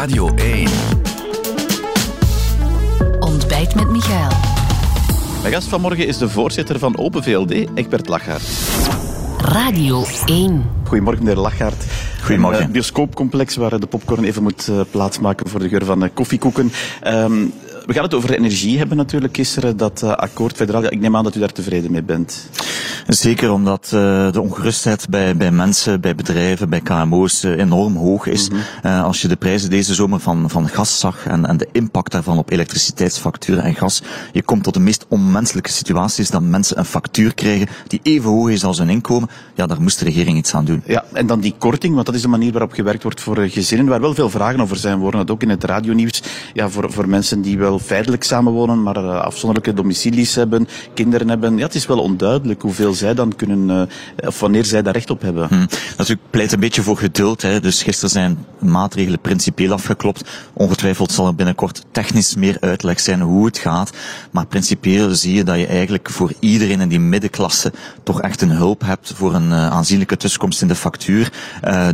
Radio 1. Ontbijt met Michael. Mijn gast vanmorgen is de voorzitter van Open VLD, Egbert Lachaert. Radio 1. Goedemorgen, meneer Lachaert. Goedemorgen. Een uh, bioscoopcomplex waar de popcorn even moet uh, plaatsmaken voor de geur van uh, koffiekoeken. Um, we gaan het over energie hebben natuurlijk gisteren, dat uh, akkoord federaal. Ja, ik neem aan dat u daar tevreden mee bent. Zeker omdat uh, de ongerustheid bij, bij mensen, bij bedrijven, bij KMO's uh, enorm hoog is. Mm -hmm. als je de prijzen deze zomer van, van gas zag en, en de impact daarvan op elektriciteitsfacturen en gas, je komt tot de meest onmenselijke situaties dat mensen een factuur krijgen die even hoog is als hun inkomen. Ja, daar moest de regering iets aan doen. Ja, en dan die korting, want dat is de manier waarop gewerkt wordt voor gezinnen, waar wel veel vragen over zijn. We horen dat ook in het radionieuws. Ja, voor, voor mensen die wel feitelijk samenwonen, maar uh, afzonderlijke domicilies hebben, kinderen hebben. Ja, het is wel onduidelijk hoeveel zij dan kunnen, uh, of wanneer zij daar recht op hebben. Hm. Natuurlijk pleit een beetje voor geduld. Hè. Dus gisteren zijn maatregelen principieel afgeklopt. Ongetwijfeld zal er binnenkort technisch meer uitleg zijn hoe het gaat. Maar principieel zie je dat je eigenlijk voor iedereen in die middenklasse toch echt een hulp hebt voor een uh, aanzienlijke tussenkomst in de factuur.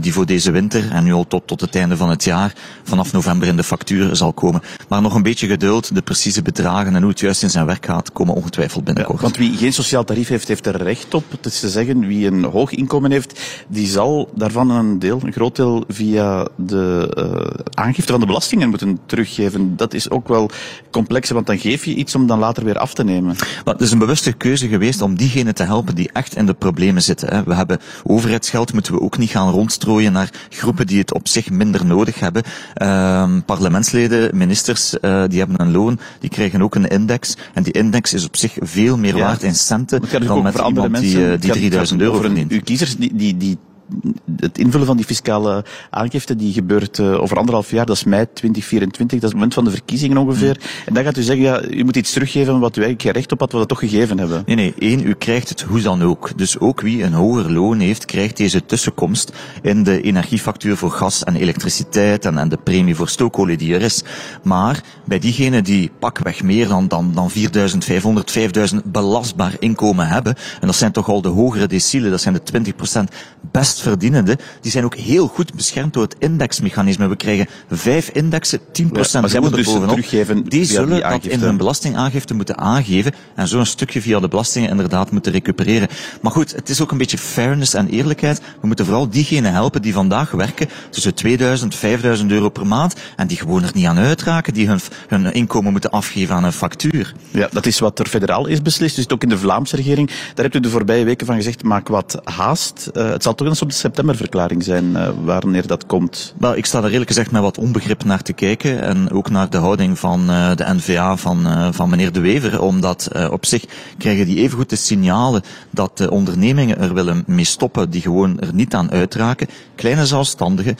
Die voor deze winter en nu al tot, tot het einde van het jaar vanaf november in de factuur zal komen. Maar nog een beetje geduld. De precieze bedragen en hoe het juist in zijn werk gaat komen ongetwijfeld binnenkort. Ja, want wie geen sociaal tarief heeft, heeft er recht op. Het is te zeggen, wie een hoog inkomen heeft, die zal daarvan een deel, een groot deel, via de uh, aangifte van de belastingen moeten teruggeven. Dat is ook wel complex, want dan geef je iets om dan later weer af te nemen. Maar het is een bewuste keuze geweest om diegenen te helpen die echt in de problemen zitten. Hè. We hebben overheidsgeld, moeten we ook niet gaan rondstrooien naar groepen die het op zich minder nodig hebben. Uh, parlementsleden, ministers, uh, die hebben een loon, die krijgen ook een index. En die index is op zich veel meer Ja. waard in centen dan met iemand mensen. die, eh, die gaat- 3000 het gaat euro verdient. Uw kiezers, die, die, die, het invullen van die fiscale aangifte, die gebeurt uh, over anderhalf jaar. Dat is mei 2024, dat is het moment van de verkiezingen ongeveer. En dan gaat u zeggen, ja, u moet iets teruggeven wat u eigenlijk geen recht op had, wat we dat toch gegeven hebben. Nee, nee. één, u krijgt het hoe dan ook. Dus ook wie een hoger loon heeft, krijgt deze tussenkomst in de energiefactuur voor gas en elektriciteit en, en de premie voor stookolie die er is. Maar bij diegenen die pakweg meer dan, dan, dan 4500, 5000 belastbaar inkomen hebben, en dat zijn toch al de hogere decielen, dat zijn de 20% best verdienende, die zijn ook heel goed beschermd door het indexmechanisme. We krijgen vijf indexen, 10% Ja, moeten dus Die zullen die dat in hun belastingaangifte moeten aangeven en zo een stukje via de belastingen inderdaad moeten recupereren. Maar goed, het is ook een beetje fairness en eerlijkheid. We moeten vooral diegenen helpen die vandaag werken tussen 2000 5000 euro per maand en die gewoon er niet aan uitraken, die hun, hun inkomen moeten afgeven aan een factuur. Ja, dat is wat er federaal is beslist. Dus ook in de Vlaamse regering. Daar hebt u de voorbije weken van gezegd, maak wat haast. Uh, het zal toch eens op de septemberverklaring zijn uh, wanneer dat komt. Wel, ik sta er eerlijk gezegd met wat onbegrip naar te kijken en ook naar de houding van uh, de NVA van, uh, van meneer De Wever, omdat op zich krijgen die evengoed de signalen dat de ondernemingen er willen mee stoppen die gewoon er niet aan uitraken. Kleine zelfstandigen,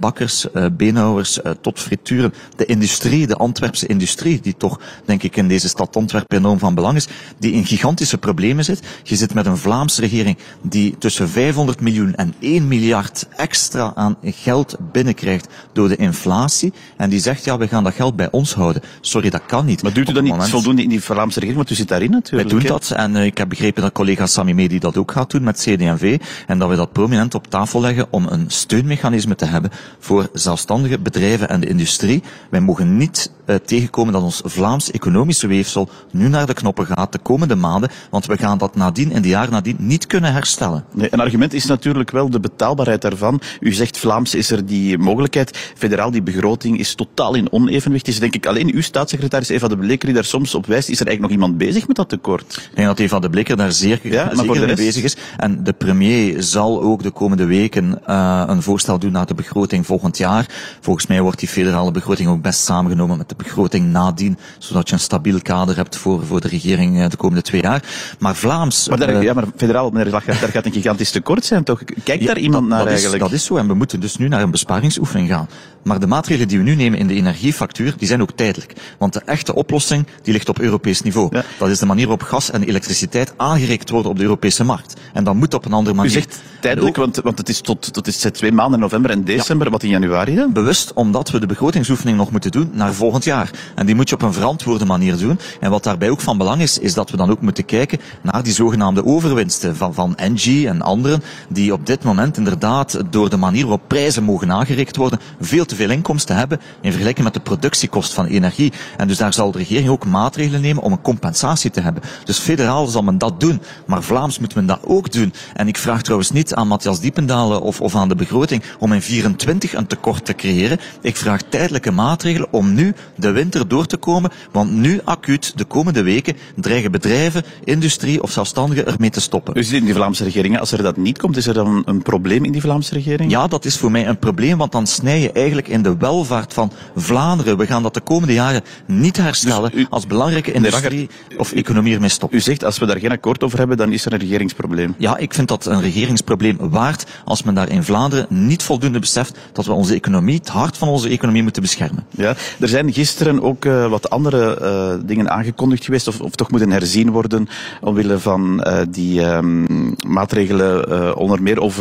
bakkers, beenhouwers, tot frituren, de industrie, de Antwerpse industrie, die toch denk ik in deze stad Antwerpen enorm van belang is, die in gigantische problemen zit. Je zit met een Vlaamse regering die tussen 500 miljoen en 1 miljard extra aan geld binnenkrijgt door de inflatie. En die zegt, ja, we gaan dat geld bij ons houden. Sorry, dat kan niet. Maar doet u dat niet moment- voldoende in die Vlaamse regering? Want u zit daarin wij natuurlijk. doen hè? dat en uh, ik heb begrepen dat collega Sami Medi dat ook gaat doen met CD&V en dat we dat prominent op tafel leggen om een steunmechanisme te hebben voor zelfstandige bedrijven en de industrie. Wij mogen niet uh, tegenkomen dat ons Vlaams economische weefsel nu naar de knoppen gaat de komende maanden, want we gaan dat nadien in de jaren nadien niet kunnen herstellen. Nee, een argument is natuurlijk wel de betaalbaarheid daarvan. U zegt Vlaams is er die mogelijkheid. Federaal, die begroting is totaal in onevenwicht. Is denk ik alleen uw staatssecretaris Eva de Bleker die daar soms op wijst. Is er eigenlijk nog iemand bezig met dat tekort? Ik denk dat Eva de Blikker daar zeer Ja, maar zeker mee bezig is. En de premier zal ook de komende weken uh, een voorstel doen naar de begroting volgend jaar. Volgens mij wordt die federale begroting ook best samengenomen met de begroting nadien, zodat je een stabiel kader hebt voor, voor de regering uh, de komende twee jaar. Maar Vlaams... Maar, daar, uh, ja, maar federaal, meneer Lachaert, daar gaat een gigantisch tekort zijn, toch? Kijkt daar iemand dat, naar dat eigenlijk? Is, dat is zo en we moeten dus nu naar een besparingsoefening gaan. Maar de maatregelen die we nu nemen in de energiefactuur, die zijn ook tijdelijk. Want de echte oplossing, die ligt op Europees niveau. Ja. Dat is de manier waarop gas en elektriciteit aangereikt worden op de Europese markt. En dat moet op een andere U manier. zegt tijdelijk, want, want het is tot, tot is twee maanden, november en december. Wat in januari dan? Bewust omdat we de begrotingsoefening nog moeten doen naar volgend jaar. En die moet je op een verantwoorde manier doen. En wat daarbij ook van belang is, is dat we dan ook moeten kijken naar die zogenaamde overwinsten van, van Engie en anderen, die op op dit moment inderdaad door de manier waarop prijzen mogen aangereikt worden, veel te veel inkomsten hebben in vergelijking met de productiekost van energie. En dus daar zal de regering ook maatregelen nemen om een compensatie te hebben. Dus federaal zal men dat doen, maar Vlaams moet men dat ook doen. En ik vraag trouwens niet aan Matthias Diependalen of, of aan de begroting om in 24 een tekort te creëren. Ik vraag tijdelijke maatregelen om nu de winter door te komen, want nu acuut de komende weken dreigen bedrijven, industrie of zelfstandigen ermee te stoppen. Zit in die Vlaamse regering. Als er dat niet komt, is er dan een probleem in die Vlaamse regering? Ja, dat is voor mij een probleem, want dan snij je eigenlijk in de welvaart van Vlaanderen. We gaan dat de komende jaren niet herstellen Dus u- als belangrijke industrie of economie ermee stopt. U zegt, als we daar geen akkoord over hebben, dan is er een regeringsprobleem. Ja, ik vind dat een regeringsprobleem waard als men daar in Vlaanderen niet voldoende beseft dat we onze economie, het hart van onze economie moeten beschermen. Ja, er zijn gisteren ook eh, wat andere eh, dingen aangekondigd geweest, of, of toch moeten herzien worden, omwille van eh, die ehm, maatregelen, onder meer over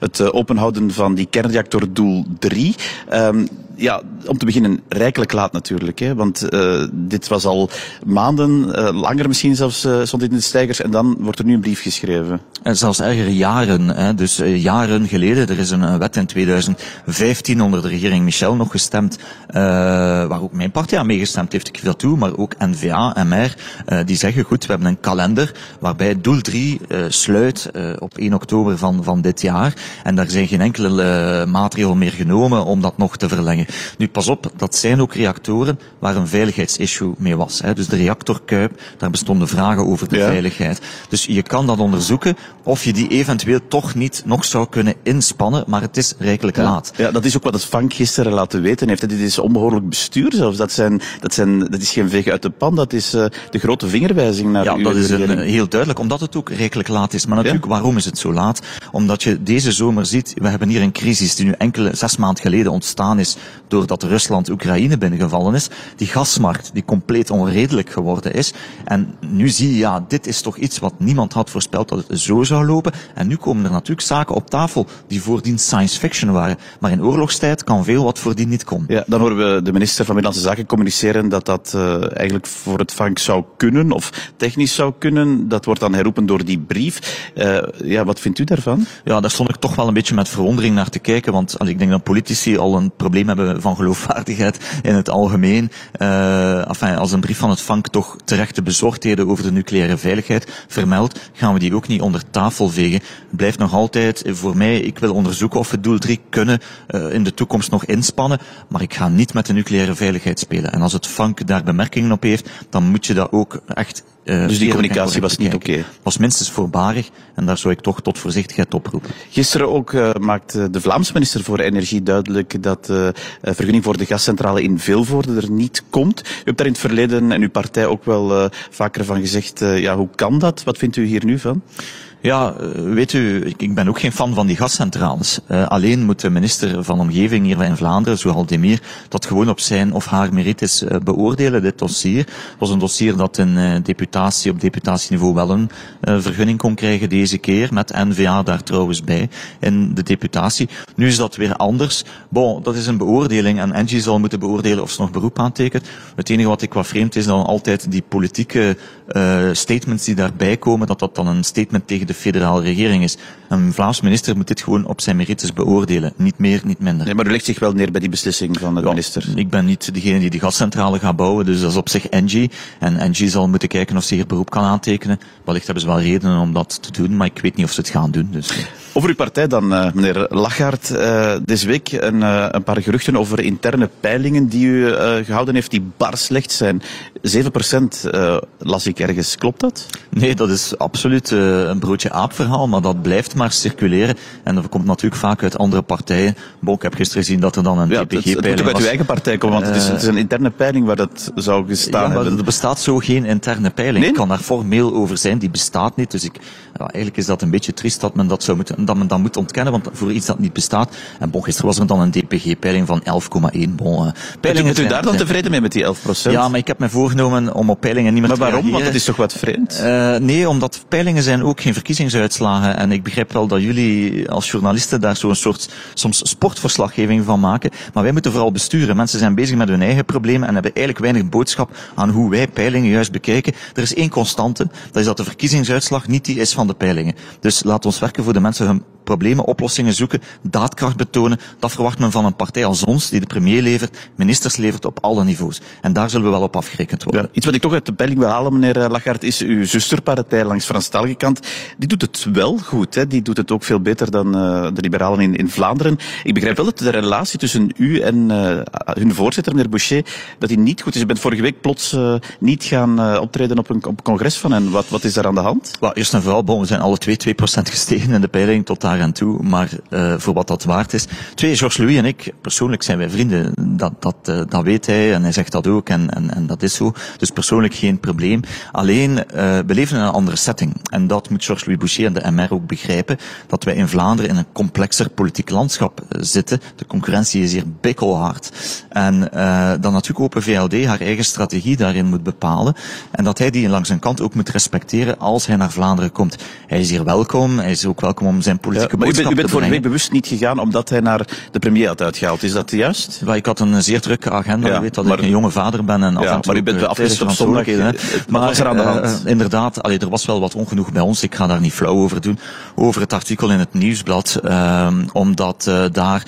het eh, openhouden van die kernreactor doel 3. Ehm, ja, om te beginnen, rijkelijk laat natuurlijk, hè, want eh, dit was al maanden, eh, langer misschien zelfs, eh, stond dit in de stijgers, en dan wordt er nu een brief geschreven. En zelfs erger jaren, hè, dus jaren geleden, er is een, wet in 2015 onder de regering Michel nog gestemd, waar ook mijn partij aan meegestemd heeft, ik dat toe, maar ook N-VA, MR, die zeggen goed, we hebben een kalender waarbij doel 3 eh, sluit op 1 oktober van, van dit jaar en daar zijn geen enkele eh, maatregel meer genomen om dat nog te verlengen. Pas op, dat zijn ook reactoren waar een veiligheidsissue mee was. Hè. Dus de reactorkuip, daar bestonden vragen over de Ja. veiligheid. Dus je kan dat onderzoeken of je die eventueel toch niet nog zou kunnen inspannen, maar het is rijkelijk laat. Ja, dat is ook wat het Vank gisteren laten weten heeft. Dit is onbehoorlijk bestuur zelfs. Dat, zijn, dat, zijn, dat is geen veeg uit de pan, dat is eh, de grote vingerwijzing naar Ja, dat is een, eh, heel duidelijk, omdat het ook rijkelijk laat is. Maar natuurlijk, waarom is het zo laat? Omdat je deze zomer ziet, we hebben hier een crisis die nu enkele zes maanden geleden ontstaan is doordat Rusland Oekraïne binnengevallen is. Die gasmarkt die compleet onredelijk geworden is. En nu zie je, ja, dit is toch iets wat niemand had voorspeld dat het zo zou lopen. En nu komen er natuurlijk zaken op tafel die voordien science fiction waren. Maar in oorlogstijd kan veel wat voordien niet komen. Ja, dan horen we de minister van Binnenlandse Zaken communiceren dat dat eh, eigenlijk voor het Vank zou kunnen, of technisch zou kunnen. Dat wordt dan herroepen door die brief. Eh, ja, wat vindt u daarvan? Ja, daar stond ik toch wel een beetje met verwondering naar te kijken, want ik denk dat politici al een probleem hebben van geloofwaardigheid in het algemeen. Uh, enfin, als een brief van het Vank toch terechte bezorgdheden over de nucleaire veiligheid vermeldt, gaan we die ook niet onder tafel vegen. Het blijft nog altijd voor mij, ik wil onderzoeken of we doel 3 kunnen uh, in de toekomst nog inspannen, maar ik ga niet met de nucleaire veiligheid spelen. En als het Vank daar bemerkingen op heeft, dan moet je dat ook echt Uh, dus die communicatie was niet oké? Okay. Was minstens voorbarig en daar zou ik toch tot voorzichtigheid oproepen. Gisteren ook uh, maakte de Vlaamse minister voor Energie duidelijk dat uh, voor de gascentrale in Vilvoorde er niet komt. U hebt daar in het verleden en uw partij ook wel vaker van gezegd, ja, hoe kan dat? Wat vindt u hier nu van? Ja, weet u, ik ben ook geen fan van die gascentrales. Uh, alleen moet de minister van Omgeving hier in Vlaanderen, Zoal Demir, dat gewoon op zijn of haar merites uh, beoordelen, dit dossier. Het was een dossier dat uh, deputatie, op deputatieniveau wel een vergunning kon krijgen deze keer, met NVA daar trouwens bij, in de deputatie. Nu is dat weer anders. Bon, dat is een beoordeling en Angie zal moeten beoordelen of ze nog beroep aantekent. Het enige wat ik wat vreemd is, dan altijd die politieke statements die daarbij komen, dat dat dan een statement tegen de federale regering is. Een Vlaams minister moet dit gewoon op zijn merites beoordelen. Niet meer, niet minder. Nee, maar u legt zich wel neer bij die beslissing van de ja, minister. Ik ben niet degene die die gascentrale gaat bouwen, dus dat is op zich Engie. En Engie zal moeten kijken of ze hier beroep kan aantekenen. Wellicht hebben ze wel redenen om dat te doen, maar ik weet niet of ze het gaan doen. Dus. Over uw partij dan, uh, meneer Lachaert. Uh, deze week een, uh, een, paar geruchten over interne peilingen die u gehouden heeft, die bar slecht zijn. 7% las ik ergens. Klopt dat? Nee, dat is absoluut een broodje aapverhaal, maar dat blijft maar circuleren. En dat komt natuurlijk vaak uit andere partijen. Bon, ik heb gisteren gezien dat er dan een ja, TPG-peiling was. Het moet ook uit uw eigen partij komen, want het, is, het, is, een interne peiling waar dat zou gestaan ja, maar. Er bestaat zo geen interne peiling. Nee? Ik kan daar formeel over zijn, die bestaat niet. Dus ik, ja, eigenlijk is dat een beetje triest dat men dat, zou moeten, dat men dat moet ontkennen, want voor iets dat niet bestaat. En bon, gisteren was er dan een DPG-peiling van 11,1. Bon, uh, Bent u, u daar dan tevreden mee met die 11% Ja, maar ik heb me voorgenomen om op peilingen niet meer maar te waarom? reageren. Want dat is toch wat vreemd? Uh, nee, omdat peilingen zijn ook geen verkiezingsuitslagen. En ik begrijp wel dat jullie als journalisten daar zo'n soort soms sportverslaggeving van maken. Maar wij moeten vooral besturen. Mensen zijn bezig met hun eigen problemen en hebben eigenlijk weinig boodschap aan hoe wij peilingen juist bekijken. Er is één constante, dat is dat de verkiezingsuitslag niet die is van de peilingen. Dus laat ons werken voor de mensen hun problemen, oplossingen zoeken, daadkracht betonen. Dat verwacht men van een partij als ons, die de premier levert, ministers levert op alle niveaus. En daar zullen we wel op afgerekend worden. Ja, iets wat ik toch uit de peiling wil halen, meneer eh, Lagarde, is uw zusterpartij langs Franstalige kant. Die doet het wel goed. Hè? Die doet het ook veel beter dan uh, de liberalen in, in, Vlaanderen. Ik begrijp wel dat de relatie tussen u en uh, hun voorzitter, meneer Boucher, dat die niet goed is. U bent vorige week plots niet gaan optreden op een op congres van hen. Wat, wat is daar aan de hand? Well, eerst en vooral, bon, we zijn alle twee 2% gestegen in de peiling tot daar aan toe. Maar voor wat dat waard is. Twee, Georges Louis en ik, persoonlijk zijn wij vrienden. Dat, dat, dat weet hij en hij zegt dat ook en, en, en dat is zo. Dus persoonlijk geen probleem. Alleen, uh, we leven in een andere setting. En dat moet Georges-Louis Boucher en de MR ook begrijpen, dat wij in Vlaanderen in een complexer politiek landschap zitten. De concurrentie is hier bikkelhard. En dan natuurlijk Open VLD haar eigen strategie daarin moet bepalen. En dat hij die langs zijn kant ook moet respecteren als hij naar Vlaanderen komt. Hij is hier welkom, hij is ook welkom om zijn politieke ja, boodschap u bent, u bent week bewust niet gegaan omdat hij naar de premier had uitgehaald. Is dat juist? Well, ik had een zeer drukke agenda. Ja, weet dat maar, ik een jonge vader ben en af ja, en toe maar u bent wel op zondag. Maar wat was er aan de hand? Uh, inderdaad, allee, er was wel wat ongenoeg bij ons. Ik ga daar niet flauw over doen. Over het artikel in het nieuwsblad. Uh, omdat uh, daar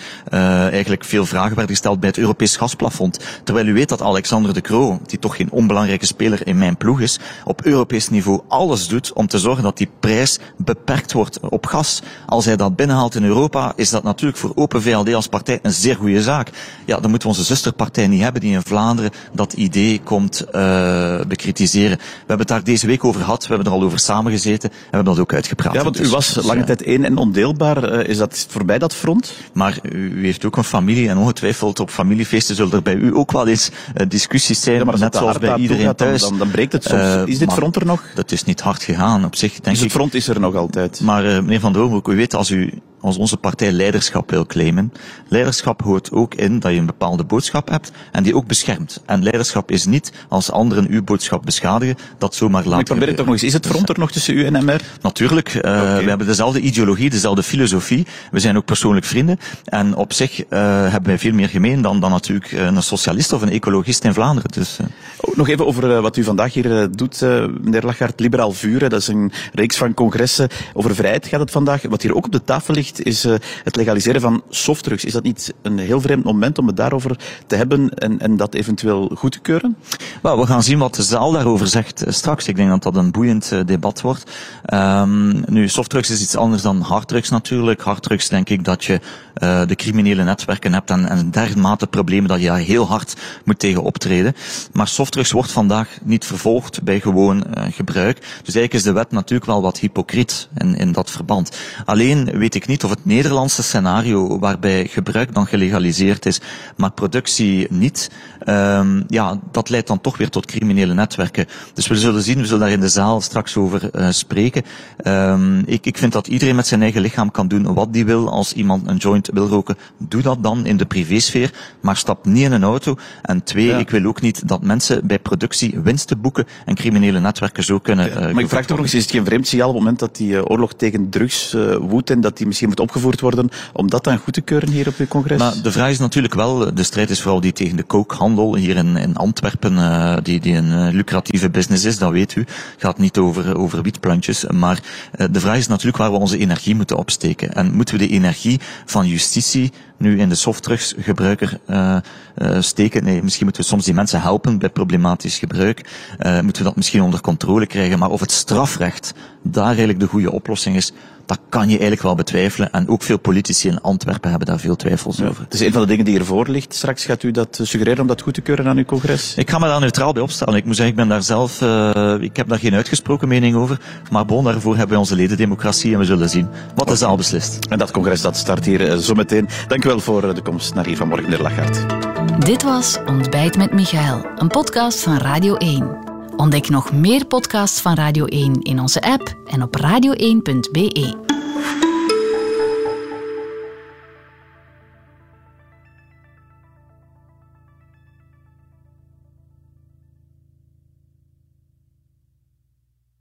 eigenlijk veel vragen werden gesteld bij het Europees gasplafond. Terwijl u weet dat Alexander de Croo, die toch geen onbelangrijke speler in mijn ploeg is, op Europees niveau alles doet om te zorgen dat die prijs beperkt wordt op gas. Als hij dat binnenhaalt in Europa, is dat natuurlijk voor Open VLD als partij een zeer goede zaak. Ja, dan moeten we onze zusterpartij niet hebben die in Vlaanderen dat idee komt uh, bekritiseren. We hebben het daar deze week over gehad, we hebben er al over samengezeten en we hebben dat ook uitgepraat. Ja, want u dus, was dus, lange tijd één en ondeelbaar. Uh, is dat voorbij dat front? Maar u heeft ook een familie en ongetwijfeld op familiefeesten zullen er bij u ook wel eens uh, discussies zijn, ja, maar net zoals bij iedereen gaat, thuis. Dan, dan, breekt het soms. is dit front er nog? Dat is niet hard gegaan op zich, denk dus het front is er nog altijd? Maar meneer Van Doornbroek, u weet als u als onze partij leiderschap wil claimen. Leiderschap hoort ook in dat je een bepaalde boodschap hebt en die ook beschermt. En leiderschap is niet als anderen uw boodschap beschadigen, dat zomaar laten Ik probeer het toch nog eens. Is het front er nog tussen u en MR? Natuurlijk. Uh, okay. We hebben dezelfde ideologie, dezelfde filosofie. We zijn ook persoonlijk vrienden. En op zich uh, hebben wij veel meer gemeen dan, dan natuurlijk een socialist of een ecologist in Vlaanderen. Dus, uh. oh, nog even over wat u vandaag hier doet, meneer Lachart. Liberaal Vuren, dat is een reeks van congressen. Over vrijheid gaat het vandaag. Wat hier ook op de tafel ligt, is uh, het legaliseren van softdrugs. Is dat niet een heel vreemd moment om het daarover te hebben en, en dat eventueel goed te keuren? Well, we gaan zien wat de zaal daarover zegt uh, straks. Ik denk dat dat een boeiend uh, debat wordt. Um, nu, softdrugs is iets anders dan harddrugs natuurlijk. Harddrugs denk ik dat je de criminele netwerken hebt en, en dermate problemen dat je daar heel hard moet tegen optreden. Maar softdrugs wordt vandaag niet vervolgd bij gewoon gebruik. Dus eigenlijk is de wet natuurlijk wel wat hypocriet in, in dat verband. Alleen weet ik niet of het Nederlandse scenario waarbij gebruik dan gelegaliseerd is, maar productie niet, um, ja, dat leidt dan toch weer tot criminele netwerken. Dus we zullen zien, we zullen daar in de zaal straks over uh, spreken. Um, ik, ik vind dat iedereen met zijn eigen lichaam kan doen wat die wil. Als iemand een joint wil roken, doe dat dan in de privésfeer, maar stap niet in een auto. En twee, ja. ik wil ook niet dat mensen bij productie winsten boeken en criminele netwerken zo kunnen. Uh, maar ik vraag toch nog eens, is het geen vreemd signaal op het moment dat die uh, oorlog tegen drugs uh, woedt en dat die misschien moet opgevoerd worden om dat dan goed te keuren hier op uw congres? Maar de vraag is natuurlijk wel, de strijd is vooral die tegen de kookhandel hier in, in Antwerpen, uh, die, die een lucratieve business is, dat weet u. Het gaat niet over, over wietplantjes, maar de vraag is natuurlijk waar we onze energie moeten opsteken. En moeten we de energie van justitie nu in de softdrugsgebruiker uh, uh, steken. Nee, misschien moeten we soms die mensen helpen bij problematisch gebruik. Uh, moeten we dat misschien onder controle krijgen. Maar of het strafrecht daar eigenlijk de goede oplossing is, dat kan je eigenlijk wel betwijfelen. En ook veel politici in Antwerpen hebben daar veel twijfels ja, over. Het is een van de dingen die ervoor ligt. Straks gaat u dat suggereren om dat goed te keuren aan uw congres? Ik ga me daar neutraal bij opstellen. Ik moet zeggen, ik ben daar zelf, uh, ik heb daar geen uitgesproken mening over. Maar bon, daarvoor hebben wij onze ledendemocratie en we zullen zien wat de zaal beslist. En dat congres dat start hier uh, zometeen. Dank u voor de komst naar hier vanmorgen, meneer Lachart. Dit was Ontbijt met Michael, een podcast van Radio 1. Ontdek nog meer podcasts van Radio 1 in onze app en op radio1.be.